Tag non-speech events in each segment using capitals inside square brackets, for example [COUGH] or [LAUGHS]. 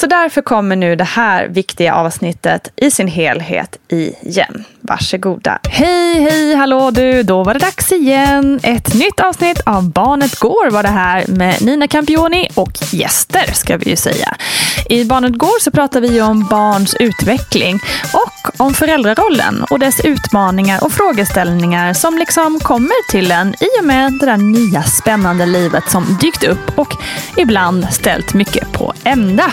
Så därför kommer nu det här viktiga avsnittet i sin helhet igen. Varsågoda. Hej, hej, hallå du! Då var det dags igen. Ett nytt avsnitt av Barnet Går var det här med Nina Campioni och gäster ska vi ju säga. I Barnet Går så pratar vi om barns utveckling och om föräldrarollen och dess utmaningar och frågeställningar som liksom kommer till en i och med det där nya spännande livet som dykt upp och ibland ställt mycket på ända.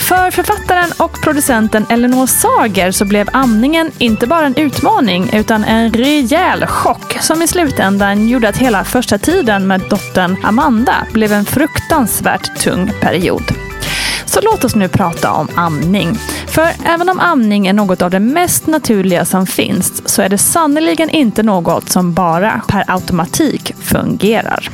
För författaren och producenten Elinor Sager så blev amningen inte bara en utmaning utan en rejäl chock som i slutändan gjorde att hela första tiden med dottern Amanda blev en fruktansvärt tung period. Så låt oss nu prata om amning. För även om amning är något av det mest naturliga som finns så är det sannerligen inte något som bara per automatik fungerar.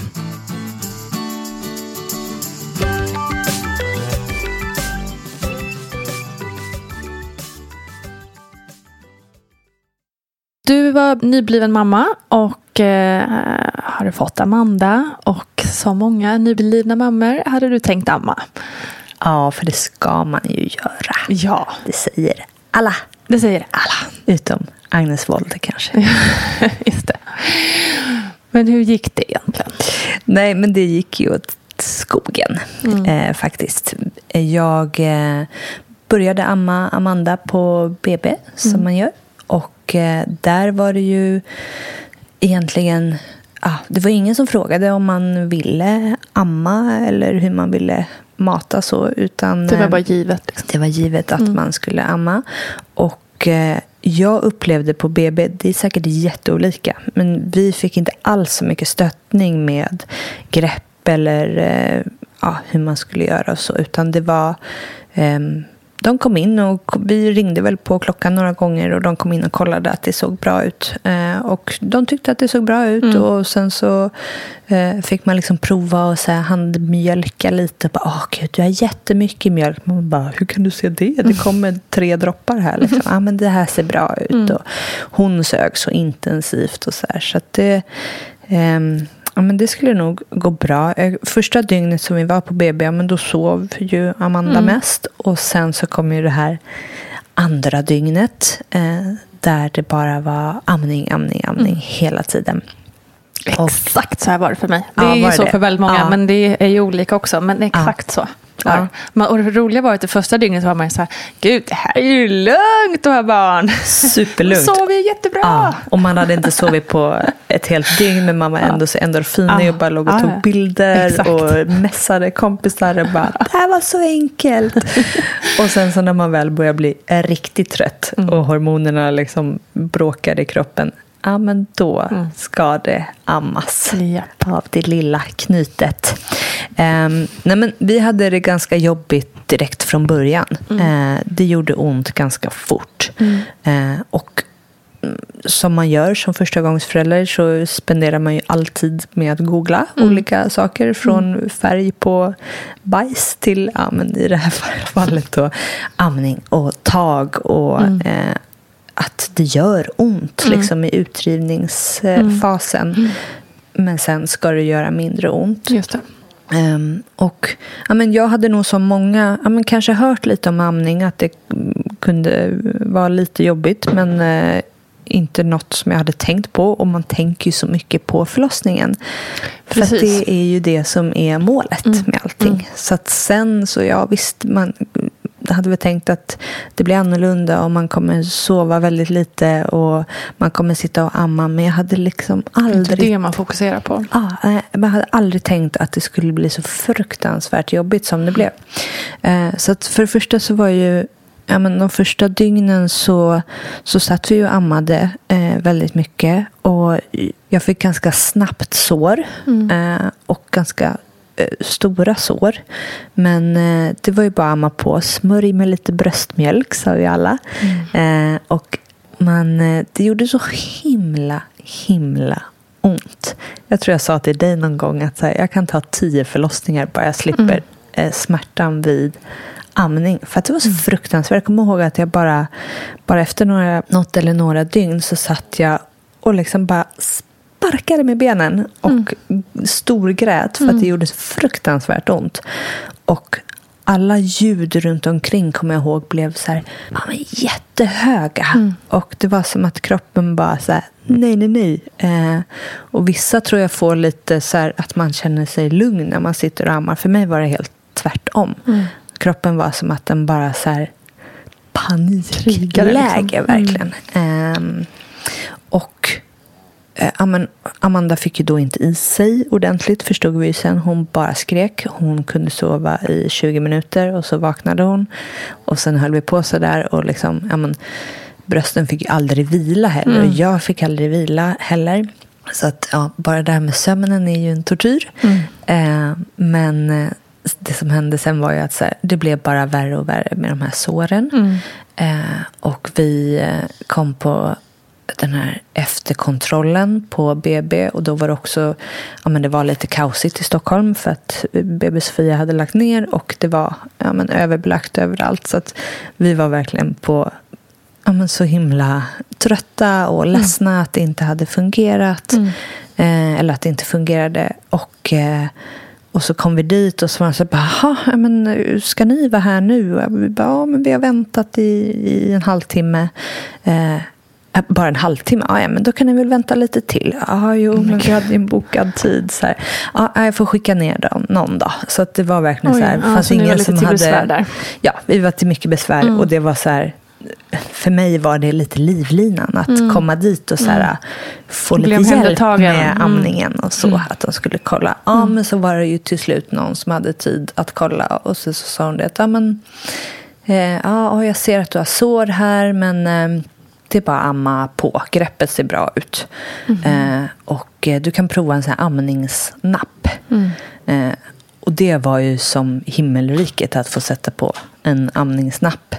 Du var nybliven mamma och eh, har du fått Amanda och som många nyblivna mammor hade du tänkt amma. Ja, för det ska man ju göra. Ja. Det säger alla. Det säger alla. Utom Agnes Wold kanske. [LAUGHS] Just det. Men hur gick det egentligen? Nej, men det gick ju åt skogen mm. eh, faktiskt. Jag eh, började amma Amanda på BB som mm. man gör. Och eh, där var det ju egentligen... Ah, det var ingen som frågade om man ville amma eller hur man ville mata så. Utan, det var bara givet? Liksom. Det var givet att mm. man skulle amma. Och eh, jag upplevde på BB, det är säkert jätteolika, men vi fick inte alls så mycket stöttning med grepp eller eh, ja, hur man skulle göra och så. Utan det var... Eh, de kom in och vi ringde väl på klockan några gånger och de kom in och kollade att det såg bra ut. Eh, och de tyckte att det såg bra ut mm. och sen så eh, fick man liksom prova och så här handmjölka lite. Åh gud, du har jättemycket mjölk. Man bara, hur kan du se det? Det mm. kommer tre droppar här. Liksom. [LAUGHS] ah, men det här ser bra ut. Mm. Och hon sög så intensivt och så här. Så att det... Um, Ja, men det skulle nog gå bra. Eh, första dygnet som vi var på BB, men då sov ju Amanda mm. mest. Och sen så kom ju det här andra dygnet eh, där det bara var amning, amning, amning mm. hela tiden. Exakt så här var det för mig. Det ja, är ju så det? för väldigt många, ja. men det är ju olika också. Men exakt ja. så. Ja. Och det roliga var att det första dygnet var man så här, gud det här är ju lugnt att ha barn. Superlugnt. [LAUGHS] sover ju jättebra. Ja. Och man hade inte sovit på ett helt dygn men man var ändå så endorfinig ja. och bara låg och tog bilder Exakt. och mässade kompisar och bara, det här var så enkelt. [LAUGHS] och sen så när man väl börjar bli riktigt trött mm. och hormonerna liksom bråkar i kroppen ja men då mm. ska det ammas ja. av det lilla knytet. Um, nej men vi hade det ganska jobbigt direkt från början. Mm. Uh, det gjorde ont ganska fort. Mm. Uh, och mm, som man gör som förstagångsförälder så spenderar man ju alltid med att googla mm. olika saker. Från mm. färg på bajs till, ja, men i det här [LAUGHS] fallet då, amning och tag och mm. eh, att det gör ont mm. liksom, i utdrivningsfasen. Mm. Men sen ska det göra mindre ont. Just det. Um, och ja, men Jag hade nog som många ja, men kanske hört lite om amning, att det kunde vara lite jobbigt. Men uh, inte något som jag hade tänkt på. Och man tänker ju så mycket på förlossningen. Precis. För det är ju det som är målet mm. med allting. Mm. Så att sen så, ja visst, man hade väl tänkt att det blir annorlunda och man kommer sova väldigt lite och man kommer sitta och amma. Men jag hade liksom aldrig... Det är det man fokuserar på. Ja, jag hade aldrig tänkt att det skulle bli så fruktansvärt jobbigt som det blev. Eh, så att för det första så var ju ja, men de första dygnen så, så satt vi och ammade eh, väldigt mycket. Och jag fick ganska snabbt sår. Mm. Eh, och ganska stora sår. Men eh, det var ju bara att amma på. Smörj med lite bröstmjölk, sa vi alla. Mm. Eh, och man, det gjorde så himla, himla ont. Jag tror jag sa till dig någon gång att här, jag kan ta tio förlossningar bara jag slipper mm. smärtan vid amning. För att det var så mm. fruktansvärt. Jag kommer ihåg att jag bara, bara efter några, något eller några dygn så satt jag och liksom bara sparkade med benen och mm. storgrät för att det mm. gjorde så fruktansvärt ont. Och alla ljud runt omkring kommer jag ihåg blev så här, jättehöga. Mm. Och det var som att kroppen bara så här, nej, nej, nej. Eh, och vissa tror jag får lite så här, att man känner sig lugn när man sitter och ammar. För mig var det helt tvärtom. Mm. Kroppen var som att den bara så här panikläge liksom. verkligen. Mm. Eh, och Amanda fick ju då inte i sig ordentligt förstod vi sen. Hon bara skrek. Hon kunde sova i 20 minuter och så vaknade hon. Och sen höll vi på så där och liksom, ja, men, brösten fick aldrig vila heller. Mm. Jag fick aldrig vila heller. Så att ja, bara det här med sömnen är ju en tortyr. Mm. Eh, men eh, det som hände sen var ju att så här, det blev bara värre och värre med de här såren. Mm. Eh, och vi eh, kom på den här efterkontrollen på BB och då var det också ja, men det var lite kaosigt i Stockholm för att BB Sofia hade lagt ner och det var ja, men överbelagt överallt så att vi var verkligen på ja, men så himla trötta och mm. ledsna mm. att det inte hade fungerat mm. eh, eller att det inte fungerade och eh, och så kom vi dit och så var de så bara, men ska ni vara här nu? Och vi bara, ja, men vi har väntat i, i en halvtimme. Eh, bara en halvtimme? Ah, ja, men då kan ni väl vänta lite till. Ja, ah, jo, oh men vi hade ju en bokad tid. Så här. Ah, jag får skicka ner dem någon dag. Så att det var verkligen Oj, så här. Det fanns ja, ingen som hade... Där. Ja, vi var till mycket besvär. Mm. Och det var så här, för mig var det lite livlinan att mm. komma dit och så här, mm. få lite hjälp med mm. amningen och så. Mm. Att de skulle kolla. Ja, mm. men så var det ju till slut någon som hade tid att kolla. Och så, så sa hon det att men, eh, ja, jag ser att du har sår här men eh, det är bara att amma på. Greppet ser bra ut. Mm. Eh, och eh, du kan prova en sån här amningsnapp. Mm. Eh, och det var ju som himmelriket att få sätta på en amningsnapp.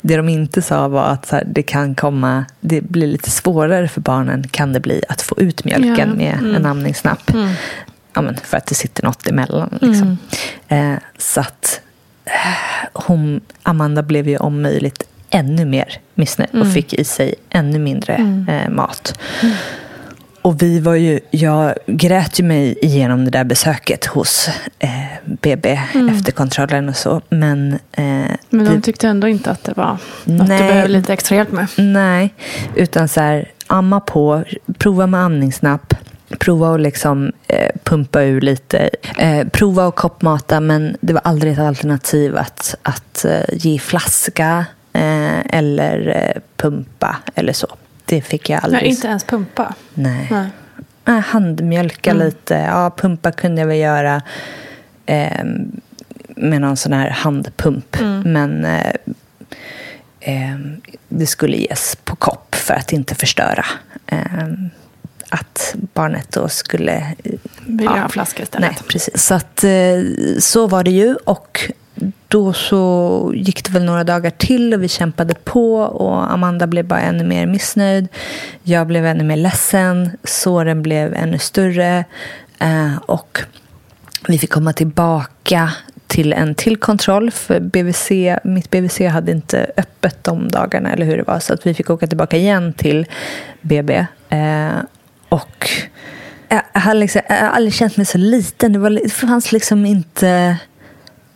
Det de inte sa var att så här, det kan komma, det blir lite svårare för barnen kan det bli att få ut mjölken Ja, med mm. en amningsnapp. Ja, men för att det sitter något emellan. Liksom. Mm. Eh, så att eh, hon, Amanda blev ju om möjligt ännu mer missnöjd Mm. och fick i sig ännu mindre eh, mat. Och vi var ju, jag grät ju mig igenom det där besöket hos eh, BB efter kontrollen och så. Men, eh, Mm. Men det- de tyckte ändå inte att det var något Nej. du behöver lite extra hjälp med. Nej, utan så här, amma på, prova med amningsnapp, prova att liksom, eh, pumpa ur lite, eh, prova att koppmata men det var aldrig ett alternativ att, att eh, ge flaska eller eh, pumpa eller så. Det fick jag aldrig. Nej, inte ens pumpa. Nej. Nej. Handmjölka Mm. lite. Ja, pumpa kunde jag väl göra eh, med någon sån här handpump. Mm. Men eh, eh, det skulle ges på kopp för att inte förstöra. Eh, att barnet då skulle... Vill Ja. ha flaska istället. Nej, precis. Så, att, eh, så var det ju. Och då så gick det väl några dagar till och vi kämpade på och Amanda blev bara ännu mer missnöjd. Jag blev ännu mer ledsen. Såren blev ännu större. Eh, och vi fick komma tillbaka till en till kontroll för BVC, mitt BVC hade inte öppet de dagarna eller hur det var så att vi fick åka tillbaka igen till BB. Eh, och jag har, liksom, jag har aldrig känt mig så liten. Det, var, det fanns liksom inte,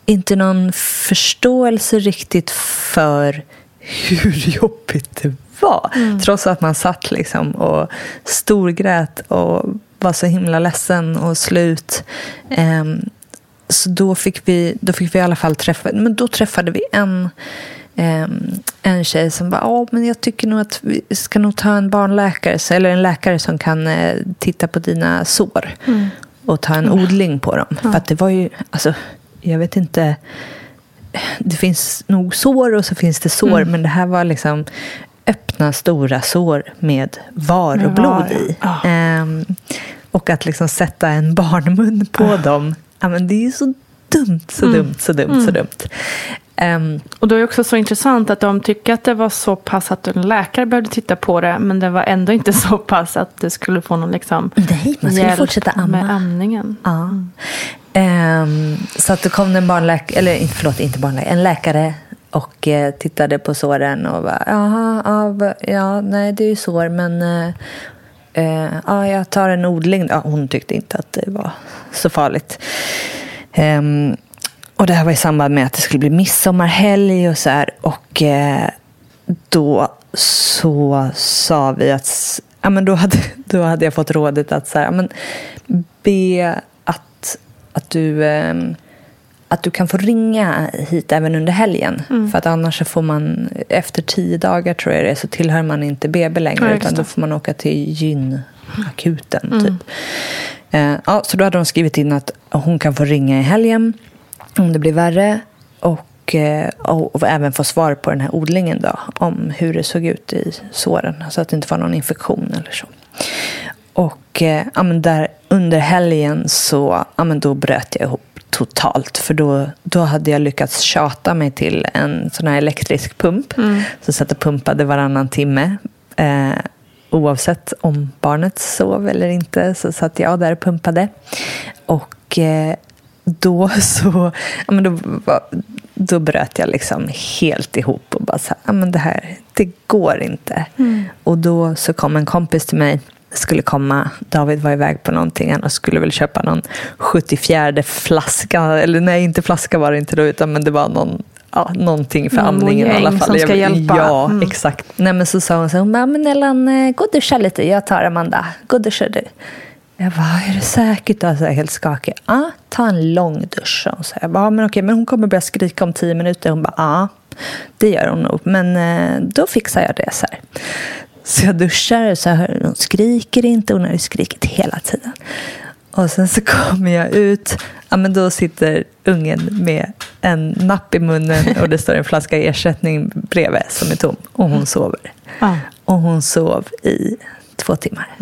inte någon förståelse riktigt för hur [LAUGHS] jobbigt det var. Trots att man satt liksom och storgrät och var så himla ledsen och slut. Ehm, så då fick, vi, då fick vi i alla fall träffa, men då träffade vi en, ehm, en tjej som bara, ja men jag tycker nog att vi ska nog ta en barnläkare, eller en läkare som kan eh, titta på dina sår och ta en odling på dem. För att det var ju, alltså, jag vet inte, det finns nog sår och så finns det sår, men det här var liksom öppna stora sår med var och blod i. ja. Ehm, och att liksom sätta en barnmun på dem, ja, men det är så dumt, så dumt, så dumt, så dumt. Ehm, Och då är det också så intressant att de tycker att det var så pass att en läkare behövde titta på det. Men det var ändå inte [LAUGHS] så pass att du skulle få någon liksom Nej, man skulle fortsätta amma. med amningen. Ja. Um, så att det kom det en barnläkare, eller förlåt, inte barnläkare, en läkare och eh, tittade på såren och bara, jaha, ja, ja, nej det är ju sår men eh, eh, ja, jag tar en odling. Ja, hon tyckte inte att det var så farligt. Um, och det här var i samband med att det skulle bli midsommarhelg och så här. Och eh, då så sa vi att ja, men då, hade, då hade jag fått rådet att så här, ja, men be att, du, ehm, att du kan få ringa hit även under helgen. För att annars får man, efter tio dagar tror jag det så tillhör man inte BB längre. Ja, utan då får man åka till gynakuten. Typ. Eh, ja, så då hade de skrivit in att hon kan få ringa i helgen om det blir värre. Och, eh, och, och även få svar på den här odlingen då, om hur det såg ut i såren. Så att det inte var någon infektion eller så. Och eh, där, under helgen så ja, då bröt jag ihop totalt. För då, då hade jag lyckats tjata mig till en sån här elektrisk pump. Så satt och pumpade varannan timme. Eh, oavsett om barnet sov eller inte så satt jag där och pumpade. Och eh, då [LAUGHS] så ja, men då, då bröt jag liksom helt ihop och bara så här, ja, men det här, det går inte. Och då så kom en kompis till mig skulle komma, David var iväg på någonting, han skulle väl köpa någon 74 flaska, eller nej inte flaska var det inte då, utan men det var någon Ja, någonting för Någon amningen i alla fall. som ska Jag- hjälpa. Ja, Mm. exakt. Nej, men så sa hon så hon bara, men Ellen, eh, gå och duscha lite. Jag tar Amanda. Gå och duscha du. Jag bara, är det säkert? Alltså, helt skakig. Ja, ta en lång dusch. sa hon. Så jag bara, men okej, men hon kommer börja skrika om tio minuter. Hon bara, ja, det gör hon nog. Men eh, då fixar jag det. Så, här. Så jag duschar så här, hon skriker inte. Hon har ju skrikit hela tiden. Och sen så kommer jag ut. Ja, men då sitter ungen med en napp i munnen och det står en flaska ersättning bredvid som är tom. Och hon sover. Ja. Och hon sov i två timmar.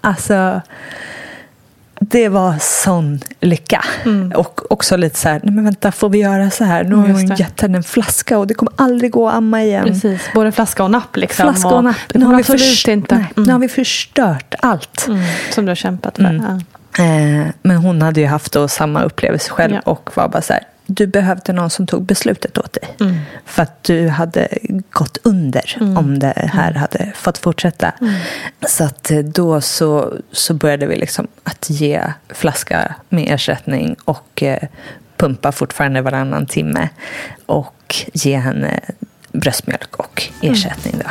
Alltså, det var sån lycka. Mm. Och också lite så här, nej men vänta, får vi göra så här? Nu har hon gett henne en flaska och det kommer aldrig gå att amma igen. Precis, både flaska och napp liksom. Flaska och napp. Nu har, vi först, inte. Nej, mm. nu har vi förstört allt. Mm. Som du har kämpat för. Mm. Ja. Eh, men hon hade ju haft då samma upplevelse själv ja. och var bara så här, du behövde någon som tog beslutet åt dig. Mm. För att du hade gått under mm. om det här mm. hade fått fortsätta. Mm. Så att eh, då så, så började vi liksom att ge flaska med ersättning och eh, pumpa fortfarande varannan timme. Och ge henne bröstmjölk och mm. ersättning. Då.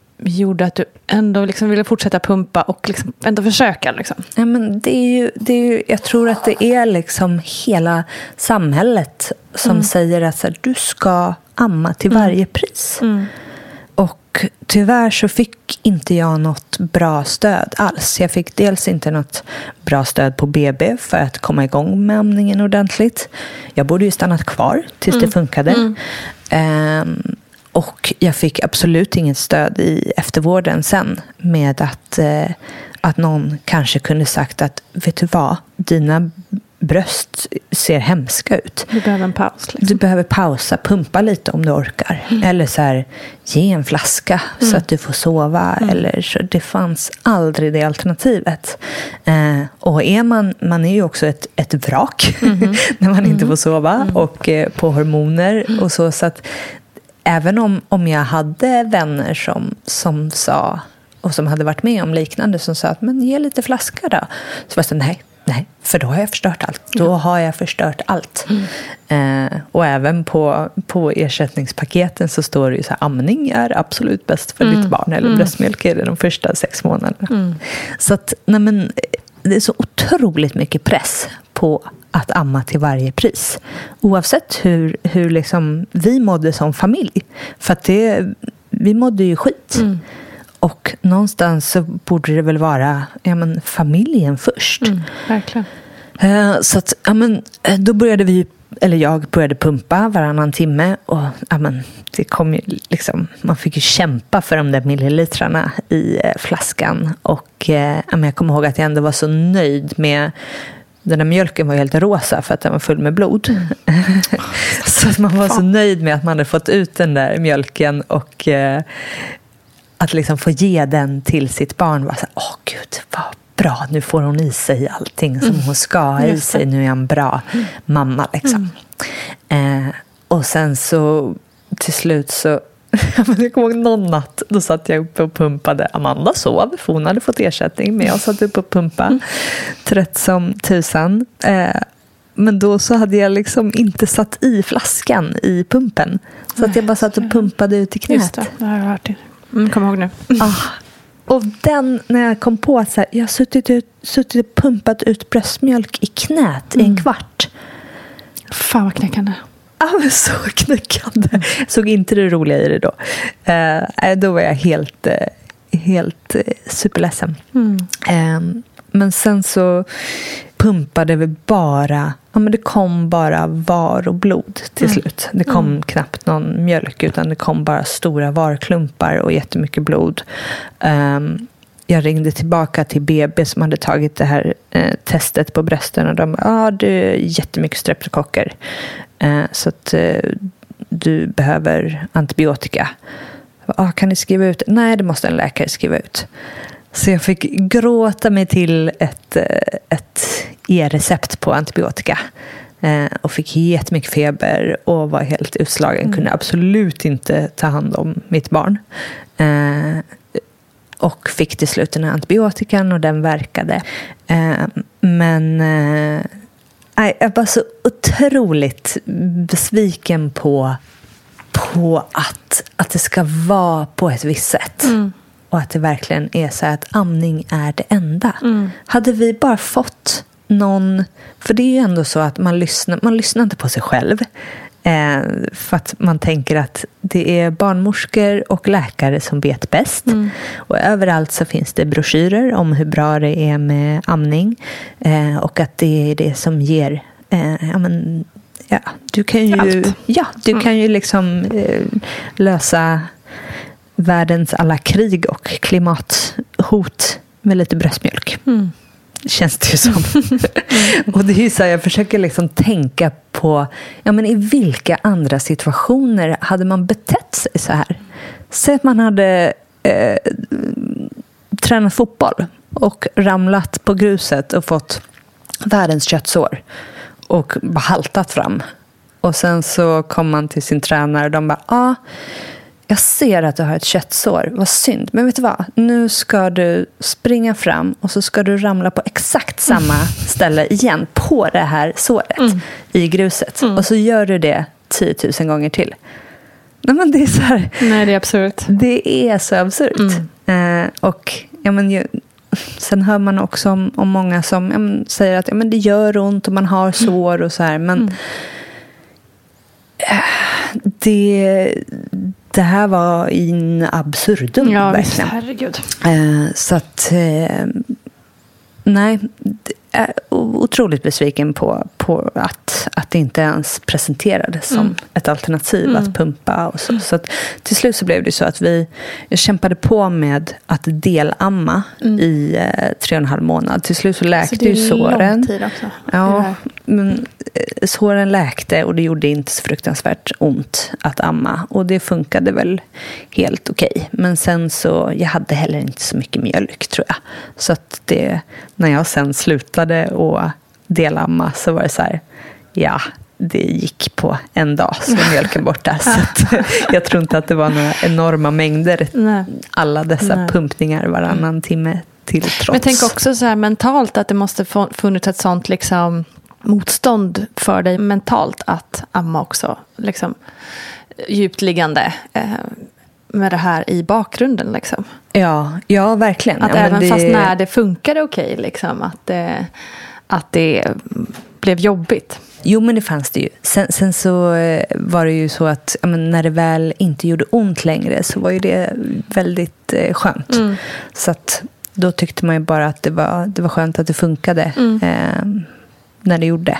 gjorde att du ändå liksom ville fortsätta pumpa och liksom ändå försöka? Liksom? Ja, men det är ju, det är ju, jag tror att det är liksom hela samhället som mm. säger att här, du ska amma till mm. varje pris. Mm. Och tyvärr så fick inte jag något bra stöd alls. Jag fick dels inte något bra stöd på BB för att komma igång med amningen ordentligt. Jag borde ju stannat kvar tills det mm. funkade. Um, och jag fick absolut inget stöd i eftervården sen med att, eh, att någon kanske kunde sagt att vet du vad, dina bröst ser hemska ut. Du behöver en paus. Liksom. Du behöver pausa, pumpa lite om du orkar. Mm. Eller så här, ge en flaska mm. så att du får sova. Mm. Eller så. Det fanns aldrig det alternativet. Eh, och är man, man är ju också ett, ett vrak mm-hmm. [LAUGHS] när man inte mm-hmm. får sova mm. och eh, på hormoner och så. så att även om, om jag hade vänner som, som sa och som hade varit med om liknande som sa att men ge lite flaska då. Så var det så, nej, Nej, för då har jag förstört allt. Då har jag förstört allt. Eh, och även på, på ersättningspaketen så står det ju så här, amning är absolut bäst för ditt barn. Eller bröstmjölk är det de första sex månaderna. Så att, nej men, det är så otroligt mycket press på att amma till varje pris. Oavsett hur, hur liksom vi mådde som familj. För att det, vi mådde ju skit. Och någonstans så borde det väl vara ja, men, familjen först. Verkligen. Eh, Så att, ja, men, eh, då började vi, eller jag började pumpa varannan timme. Och ja, men, det kom ju liksom, man fick ju kämpa för de där millilitrarna i eh, flaskan. Och ja, men jag kommer ihåg att jag ändå var så nöjd med den där mjölken var helt rosa för att den var full med blod. [LAUGHS] så att man var så nöjd med att man hade fått ut den där mjölken och eh, att liksom få ge den till sitt barn var så här, åh gud vad bra, nu får hon i sig allting som hon ska ha i sig, nu är jag en bra mamma liksom. Eh, och sen så till slut så [LAUGHS] Jag kommer ihåg någon natt, då satt jag uppe och pumpade. Amanda sov, för hon hade fått ersättning. Men jag satt uppe och pumpade, trött som tusan. Eh, men då så hade jag liksom inte satt i flaskan i pumpen. Så att jag bara satt och pumpade ut i Just knät. det, det har jag hört. Mm, kom ihåg nu. Ah. Och den, när jag kom på att så här, jag har suttit, ut, suttit och pumpat ut bröstmjölk i knät i en kvart. Fan vad knäckande. Men så knäckande. Jag såg inte det roliga i det då. Eh, nej, då var jag helt, eh, helt eh, superledsen. Eh, men sen så pumpade vi bara, ja men det kom bara var och blod till slut. Det kom knappt någon mjölk utan det kom bara stora varklumpar och jättemycket blod. Ehm, jag ringde tillbaka till BB som hade tagit det här eh, testet på brösten och de ja ah, det är jättemycket streptokocker. Eh, så att eh, du behöver antibiotika. Ah, kan ni skriva ut? Nej, det måste en läkare skriva ut. Så jag fick gråta mig till ett, eh, ett e-recept på antibiotika. Eh, och fick jättemycket feber och var helt utslagen. Kunde absolut inte ta hand om mitt barn. Och fick till slut den här antibiotikan och den verkade. Eh, men eh, jag var så otroligt besviken på, på att, att det ska vara på ett visst sätt. Och att det verkligen är så att amning är det enda. Hade vi bara fått någon... För det är ju ändå så att man lyssnar, man lyssnar inte på sig själv. Eh, för att man tänker att det är barnmorskor och läkare som vet bäst. Och överallt så finns det broschyrer om hur bra det är med amning. Eh, och att det är det som ger... Eh, ja, men, ja, du kan ju, Allt. ja, du kan ju liksom eh, lösa världens alla krig och klimathot med lite bröstmjölk. Känns det ju som. [LAUGHS] och det är så här, jag försöker liksom tänka på ja, men i vilka andra situationer hade man betett sig så här? Säg att man hade eh, tränat fotboll och ramlat på gruset och fått världens köttsår och bara haltat fram. Och sen så kom man till sin tränare och de bara, ah, jag ser att du har ett köttsår, vad synd. Men vet du vad, nu ska du springa fram och så ska du ramla på exakt samma [LAUGHS] ställe igen, på det här såret i gruset. Och så gör du det 10 000 gånger till. Nej, men det är så här, Nej, det är absurt. det är så absurt. Eh, och ja, men, ju, sen hör man också om, om många som ja, men, säger att ja, men det gör ont och man har sår och så här. Men eh, det, det här var in absurdum. Ja, visst. Herregud. Eh, så att, eh, nej, otroligt besviken på, på att, att det inte ens presenterades som ett alternativ att pumpa. Och så. så att, till slut så blev det så att vi jag kämpade på med att delamma i eh, tre och en halv månad. Till slut så läkte det är ju lång såren. tid också, Ja, men eh, såren läkte och det gjorde inte så fruktansvärt ont att amma. Och det funkade väl helt okej. Men sen så, jag hade heller inte så mycket mjölk tror jag. Så att det, när jag sen slutade och delamma så var det så här, ja, det gick på en dag så mjölken borta. Så [LAUGHS] jag tror inte att det var några enorma mängder, Nej. alla dessa Nej. pumpningar varannan timme till trots. Men jag tänker också så här mentalt att det måste funnits ett sånt liksom motstånd för dig mentalt att amma också. Liksom, djupt liggande eh, med det här i bakgrunden. Liksom. Ja, ja verkligen. Att ja, även det- fast när det funkade okej, liksom, att, det, att det blev jobbigt. Jo, men det fanns det ju. Sen, sen så eh, var det ju så att ja, men när det väl inte gjorde ont längre så var ju det väldigt eh, skönt. Mm. Så att då tyckte man ju bara att det var, det var skönt att det funkade Mm. eh, när det gjorde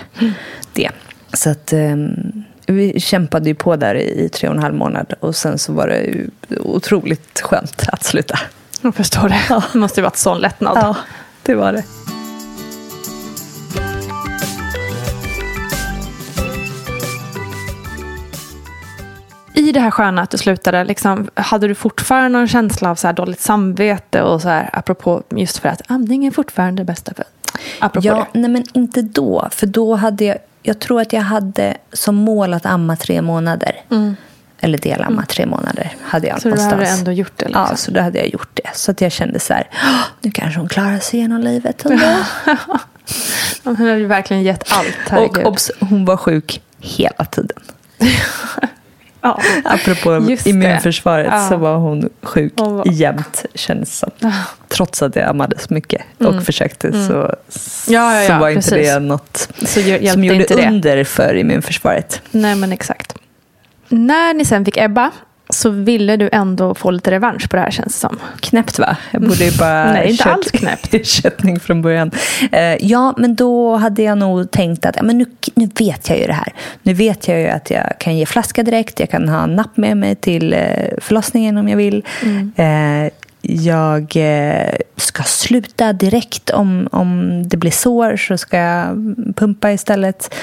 det. Så att eh, vi kämpade ju på där i, i tre och en halv månad och sen så var det ju otroligt skönt att sluta. Jag förstår det. Det måste ju varit sån lättnad. Ja, det var det. I det här sköna att du slutade, liksom, hade du fortfarande någon känsla av så dåligt samvete och så här, apropå just för att amning är fortfarande det bästa för apropå Ja, det. nej men inte då. För då hade jag, jag tror att jag hade som mål att amma tre månader. Eller delamma tre månader hade jag Mm. Så du hade ändå gjort det? Liksom. Ja, så då hade jag gjort det. Så att jag kände så här, "Åh, nu kanske hon klarar sig genom livet ändå. [LAUGHS] Hon hade ju verkligen gett allt. och herregud. obs, hon var sjuk hela tiden. [LAUGHS] ja. Apropå Just immunförsvaret Ja. så var hon sjuk Hon var- jämt känns som. Trots att jag ammade så mycket och försökte så, Mm. Ja, ja, så ja, var inte precis. det något Så som gjorde under för immunförsvaret. Nej, men exakt. När ni sen fick Ebba så ville du ändå få lite revansch på det här känns det som. Knäppt va? Jag borde ju bara [LAUGHS] Nej, inte kört alls knäppt. [LAUGHS] ersättning från början. Eh, ja, men då hade jag nog tänkt att ja, men nu, nu vet jag ju det här. Nu vet jag ju att jag kan ge flaska direkt. Jag kan ha en napp med mig till eh, förlossningen om jag vill. Eh, jag eh, ska sluta direkt om, om det blir sår så ska jag pumpa istället.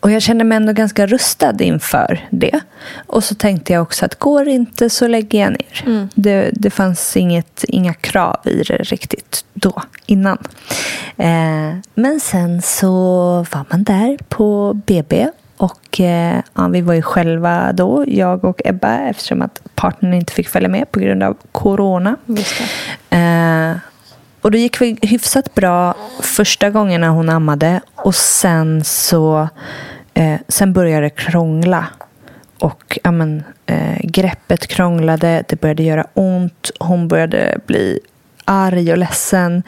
Och jag kände mig ändå ganska rustad inför det. Och så tänkte jag också att går det inte så lägger jag ner. Det, det fanns inget, inga krav i det riktigt då, innan. Eh, men sen så var man där på BB och eh, ja, vi var ju själva då, jag och Ebba, eftersom att partnern inte fick följa med på grund av corona. Eh, och det gick väl hyfsat bra första gångerna hon ammade och sen så eh, sen började det krångla. Och ja, men, eh, greppet krånglade, det började göra ont, hon började bli arg och ledsen.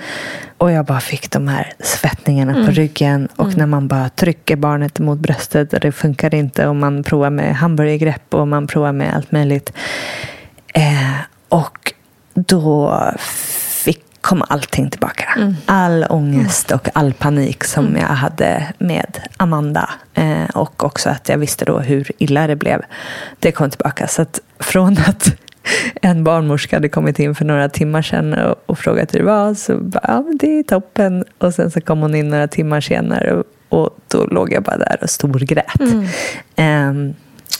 Och jag bara fick de här svettningarna på ryggen. Och när man bara trycker barnet mot bröstet och det funkar inte. Och man provar med hamburgergrepp och man provar med allt möjligt. Eh, och då fick, kom allting tillbaka. All ångest och all panik som jag hade med Amanda. Eh, och också att jag visste då hur illa det blev. Det kom tillbaka. Så att från att [LAUGHS] en barnmorska hade kommit in för några timmar sedan och, och frågat hur det var så bara, ja det är toppen. Och sen så kom hon in några timmar senare och, och då låg jag bara där och storgrät. Ehm,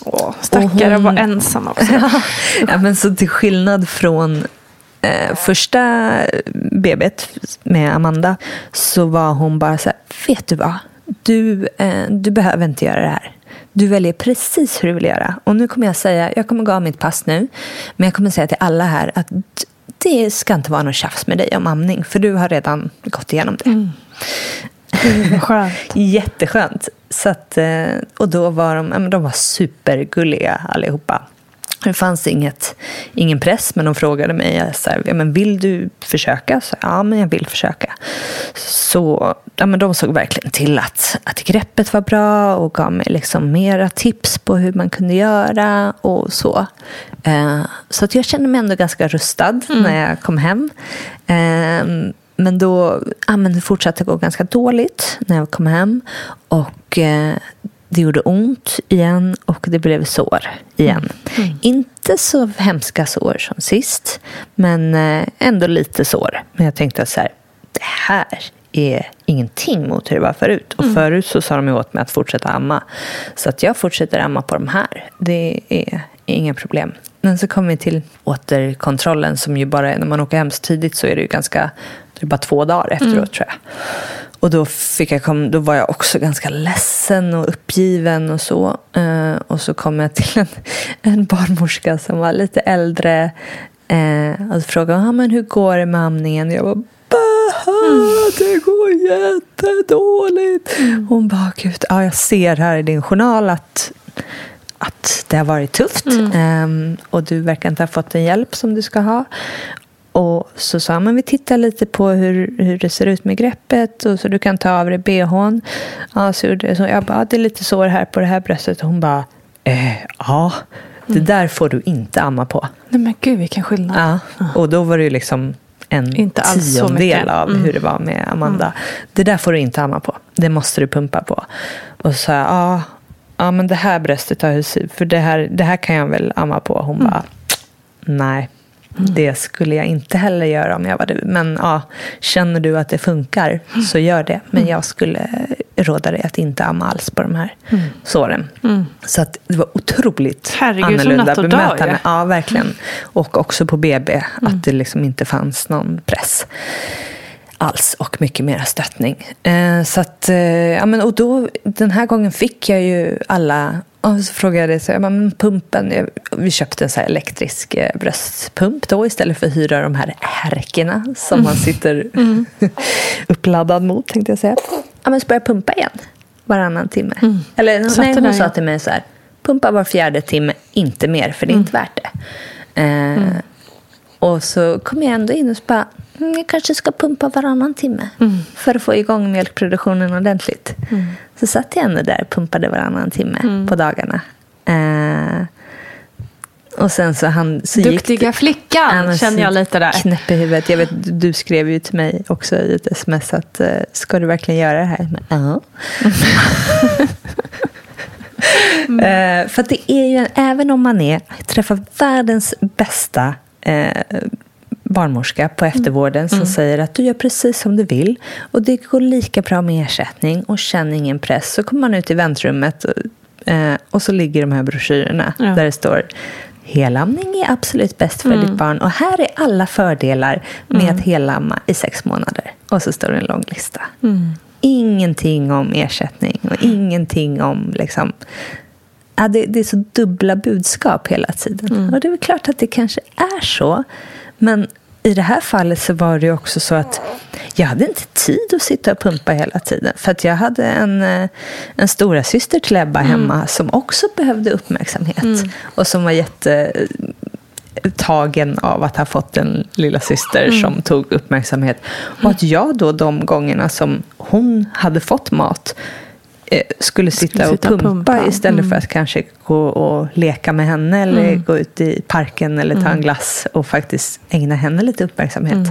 Åh, stackare hon- var ensam också. [LAUGHS] ja, men så till skillnad från eh, första BB't med Amanda så var hon bara så här, vet du vad? Du, eh, du behöver inte göra det här. Du väljer precis hur du vill göra. Och nu kommer jag säga, jag kommer gå av mitt pass nu, men jag kommer säga till alla här att det ska inte vara något tjafs med dig om amning, för du har redan gått igenom det. Skönt. [LAUGHS] Jätteskönt. Så att, eh, och då var de, de var supergulliga allihopa. Det fanns inget, ingen press, men de frågade mig så här, ja, men vill du försöka. Så, ja, men jag vill försöka. Så ja, men de såg verkligen till att, att greppet var bra och gav mig liksom mera tips på hur man kunde göra och så. Eh, så att jag kände mig ändå ganska rustad när jag kom hem. Eh, men då ja, men det fortsatte gå ganska dåligt när jag kom hem. Och eh, det gjorde ont igen och det blev sår igen. Inte så hemska sår som sist, men eh, ändå lite sår. Men jag tänkte så här, det här är ingenting mot hur det var förut. Och förut så sa de åt mig att fortsätta amma. Så att jag fortsätter amma på de här. Det är inga problem. Men så kom vi till återkontrollen som ju bara är, när man åker hem så tidigt så är det ju ganska, det är bara två dagar efteråt tror jag. Och då, fick jag kom, då var jag också ganska ledsen och uppgiven och så. Eh, och så kom jag till en, [LAUGHS] en barnmorska som var lite äldre. Eh, och frågade ah, men hur går det med amningen? Jag var Bäh, det går jättedåligt. Hon bara, gud, ja, jag ser här i din journal att, att det har varit tufft. Ehm, och du verkar inte ha fått den hjälp som du ska ha. Och så sa men vi tittar lite på hur, hur det ser ut med greppet och så du kan ta av dig bhn. Ja, så, så jag bara, det är lite sår här på det här bröstet. Och hon bara, eh, ja, det där får du inte amma på. Nej men gud vilken skillnad. Ja, och då var det ju liksom en Inte alls tiondel av Mm. hur det var med Amanda. Det där får du inte amma på. Det måste du pumpa på. Och så sa jag, ja, ja men det här bröstet har jag för det här, det här kan jag väl amma på. Hon Mm. bara, nej. Det skulle jag inte heller göra om jag var du. Men ja, känner du att det funkar så gör det. Men Mm. jag skulle råda dig att inte amma alls på de här såren. Så att det var otroligt Mm. Herregud, som annorlunda dag, bemötande. ju. Ja, verkligen. Och också på BB, Mm. att det liksom inte fanns någon press alls och mycket mer stöttning. Eh, så att, eh, ja, men, och då, den här gången fick jag ju alla och så frågade jag, så, jag bara, men pumpen, jag, vi köpte en så elektrisk eh, bröstpump då istället för att hyra de här härkorna som man sitter [LAUGHS] [LAUGHS] uppladdad mot tänkte jag säga. Ja, men så började jag pumpa igen varannan timme. Eller Satte nej, hon där sa till mig så här, pumpa var fjärde timme, inte mer för det är inte värt det. Eh, Och så kom jag ändå in och så bara, mm, jag kanske ska pumpa varannan timme för att få igång mjölkproduktionen ordentligt. Så satt jag ändå där och pumpade varannan timme på dagarna. Eh, och sen så, han, så gick Duktiga flickan Ja, men känner jag lite där. Knäpp i huvudet. Jag vet, du skrev ju till mig också i ett sms att eh, ska du verkligen göra det här? Ja. [LAUGHS] Eh, för det är ju, även om man är, träffar världens bästa eh, barnmorska på eftervården som säger att du gör precis som du vill och det går lika bra med ersättning och känn ingen press. Så kommer man ut i väntrummet och, eh, och så ligger de här broschyrerna Ja. där det står Helamning är absolut bäst för ditt barn och här är alla fördelar med att helamma i sex månader. Och så står det en lång lista. Ingenting om ersättning och ingenting om liksom, ja, det, det är så dubbla budskap hela tiden. Och det är väl klart att det kanske är så. Men i det här fallet så var det också så att jag hade inte tid att sitta och pumpa hela tiden. För att jag hade en, eh, en stora syster till Ebba hemma som också behövde uppmärksamhet. Och som var jätte tagen av att ha fått en lilla syster som tog uppmärksamhet. Och att jag då de gångerna som hon hade fått mat skulle sitta, och pumpa, pumpa. istället för att kanske gå och leka med henne eller gå ut i parken eller ta en glass och faktiskt ägna henne lite uppmärksamhet.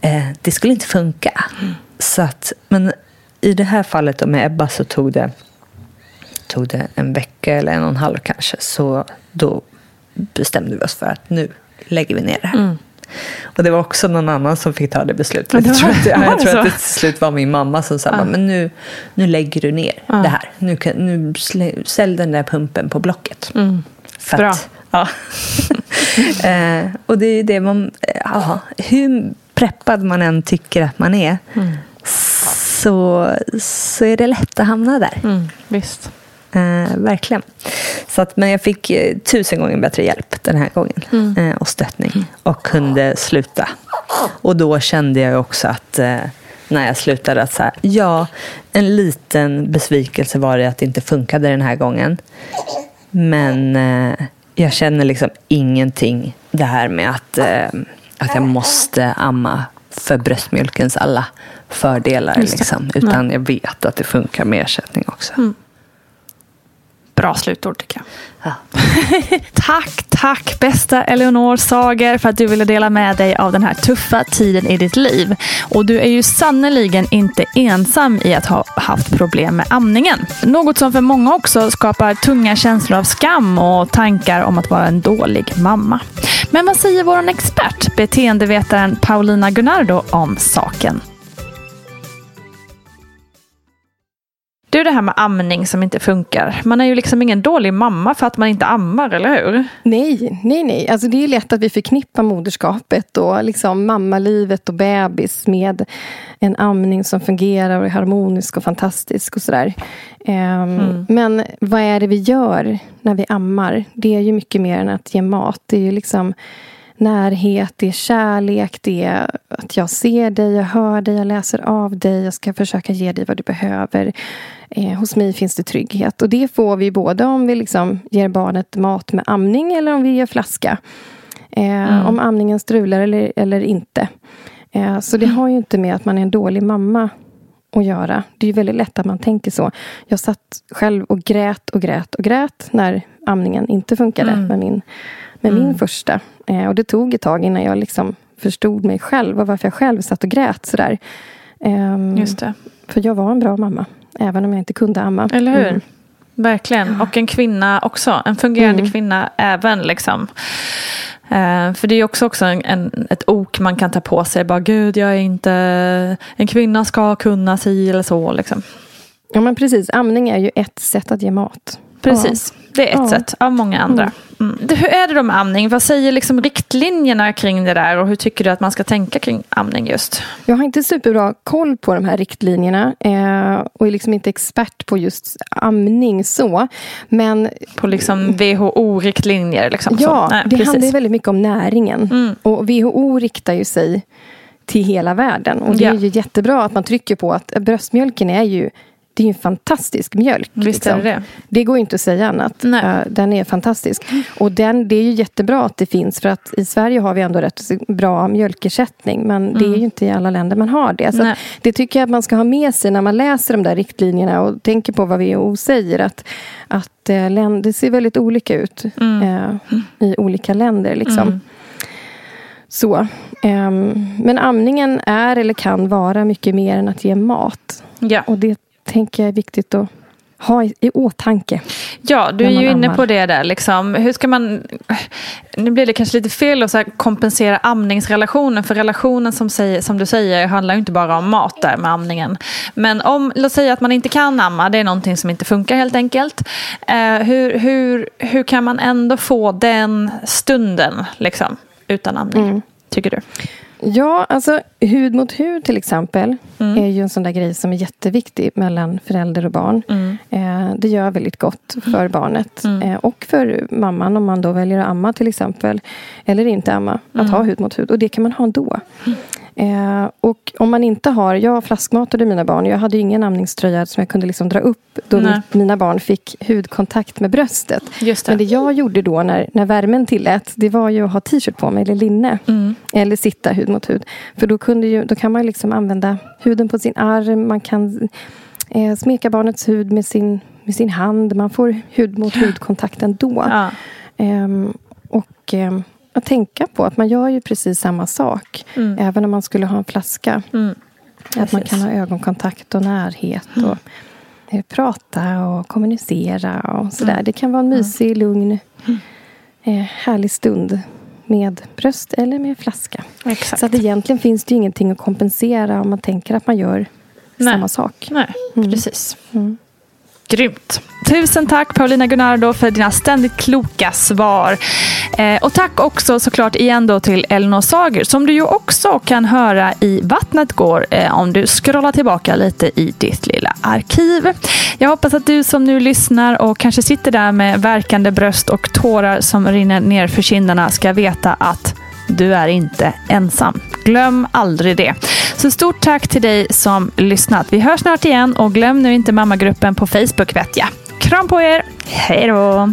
Eh, det skulle inte funka. Så att, men i det här fallet då med Ebba så tog det, tog det en vecka eller en och en halv kanske. Så då bestämde vi oss för att nu lägger vi ner det här. Och det var också någon annan som fick ta det beslutet. Ja, det jag tror, att, ja, jag det tror att det till slut var min mamma som sa, men nu, nu lägger du ner det här. Nu, kan, nu sälj den där pumpen på Blocket. För Bra. Att, ja. [LAUGHS] eh, och det är det man, eh, ja, hur preppad man än tycker att man är, så, så är det lätt att hamna där. Mm, visst. Eh, verkligen. Så att, men jag fick eh, tusen gånger bättre hjälp den här gången. Eh, och stöttning. Och kunde sluta. Och då kände jag också att eh, när jag slutade att så här, ja, en liten besvikelse var det att det inte funkade den här gången. Men eh, jag känner liksom ingenting det här med att, eh, att jag måste amma för bröstmjölkens alla fördelar. Liksom, utan jag vet att det funkar med ersättning också. Bra slutord tycker jag. Ja. [LAUGHS] Tack, tack bästa Eleonor Sager för att du ville dela med dig av den här tuffa tiden i ditt liv. Och du är ju sannoliken inte ensam i att ha haft problem med amningen. Något som för många också skapar tunga känslor av skam och tankar om att vara en dålig mamma. Men vad säger vår expert, beteendevetaren Paulina Gunnardo om saken? Du, det här med amning som inte funkar. Man är ju liksom ingen dålig mamma för att man inte ammar, eller hur? Nej, nej, nej. Alltså det är lätt att vi förknippar moderskapet och liksom mammalivet och bebis med en amning som fungerar och är harmonisk och fantastisk och sådär. Ehm, Men vad är det vi gör när vi ammar? Det är ju mycket mer än att ge mat. Det är ju liksom närhet, det är kärlek, det är att jag ser dig, jag hör dig, jag läser av dig, jag ska försöka ge dig vad du behöver. Eh, hos mig finns det trygghet. Och det får vi både om vi liksom ger barnet mat med amning eller om vi ger flaska. Eh, mm. Om amningen strular eller, eller inte. Eh, så det har ju inte med att man är en dålig mamma att göra. Det är ju väldigt lätt att man tänker så. Jag satt själv och grät och grät och grät när amningen inte funkade mm. med, min, med mm. min första. Eh, och det tog ett tag innan jag liksom förstod mig själv och varför jag själv satt och grät sådär. Um, Just det. För jag var en bra mamma, även om jag inte kunde amma. Eller hur? Mm. Verkligen. Och en kvinna också. En fungerande mm. kvinna även. Liksom. Uh, för det är också, också en, en, ett ok man kan ta på sig. Bara, Gud, jag är inte... En kvinna ska kunna si eller så. Liksom. Ja, men precis. Amning är ju ett sätt att ge mat. Precis. Det är ett sätt av många andra. Mm. Mm. Hur är det då med amning? Vad säger liksom riktlinjerna kring det där och hur tycker du att man ska tänka kring amning just? Jag har inte superbra koll på de här riktlinjerna eh, och är liksom inte expert på just amning så. Men, på liksom WHO-riktlinjer? Liksom, ja, Nej, det precis. handlar väldigt mycket om näringen. Mm. Och WHO riktar ju sig till hela världen. Och det är ju jättebra att man trycker på att bröstmjölken är ju det är en fantastisk mjölk. Visst liksom. är det det. går inte att säga annat. Uh, den är fantastisk. Och den, det är ju jättebra att det finns. För att i Sverige har vi ändå rätt bra mjölkersättning. Men mm. det är mm. ju inte i alla länder man har det. Så det tycker jag att man ska ha med sig när man läser de där riktlinjerna. Och tänker på vad WHO säger. Att, att uh, det ser väldigt olika ut mm. uh, i olika länder. Liksom. Mm. Så. Um, men amningen är eller kan vara mycket mer än att ge mat. Ja. Och det tänker jag är viktigt att ha i, i åtanke. Ja, du är ju inne på det där. Liksom. Hur ska man... Nu blir det kanske lite fel att så kompensera amningsrelationen. För relationen som, säger, som du säger handlar ju inte bara om mat där med amningen. Men om, låt säga att man inte kan amma, det är någonting som inte funkar helt enkelt. Eh, hur, hur, hur kan man ändå få den stunden liksom, utan amning? Mm. Tycker du? Ja, alltså hud mot hud till exempel mm. är ju en sån där grej som är jätteviktig mellan förälder och barn. Mm. Eh, det gör väldigt gott för mm. barnet mm. eh, och för mamman om man då väljer att amma till exempel. Eller inte amma, att mm. ha hud mot hud. Och det kan man ha ändå. Eh, och om man inte har, jag flaskmatade mina barn. Jag hade ingen amningströja som jag kunde liksom dra upp då Nej. mina barn fick hudkontakt med bröstet. Det. Men det jag gjorde då när, när värmen tillät, det var ju att ha t-shirt på mig eller linne. Mm. Eller sitta hud mot hud. För då, kunde ju, då kan man liksom använda huden på sin arm. Man kan eh, smeka barnets hud med sin, med sin hand. Man får hud mot hudkontakt ändå. Ja. Eh, och... Att tänka på att man gör ju precis samma sak. Mm. Även om man skulle ha en flaska. Mm. Att man kan ha ögonkontakt och närhet. Mm. Och eh, prata och kommunicera och sådär. Mm. Det kan vara en mysig, lugn, mm. eh, härlig stund. Med bröst eller med flaska. Exakt. Så att egentligen finns det ingenting att kompensera om man tänker att man gör Nej. samma sak. Nej, mm. precis. Grymt. Tusen tack Paulina Gunnardo för dina ständigt kloka svar. Eh, och tack också såklart igen då till Elinor Sager som du ju också kan höra i Vattnet går eh, om du scrollar tillbaka lite i ditt lilla arkiv. Jag hoppas att du som nu lyssnar och kanske sitter där med verkande bröst och tårar som rinner ner för kinderna ska veta att du är inte ensam. Glöm aldrig det. Så stort tack till dig som lyssnat. Vi hörs snart igen och glöm nu inte mammagruppen på Facebook vet jag. Kram på er. Hej då!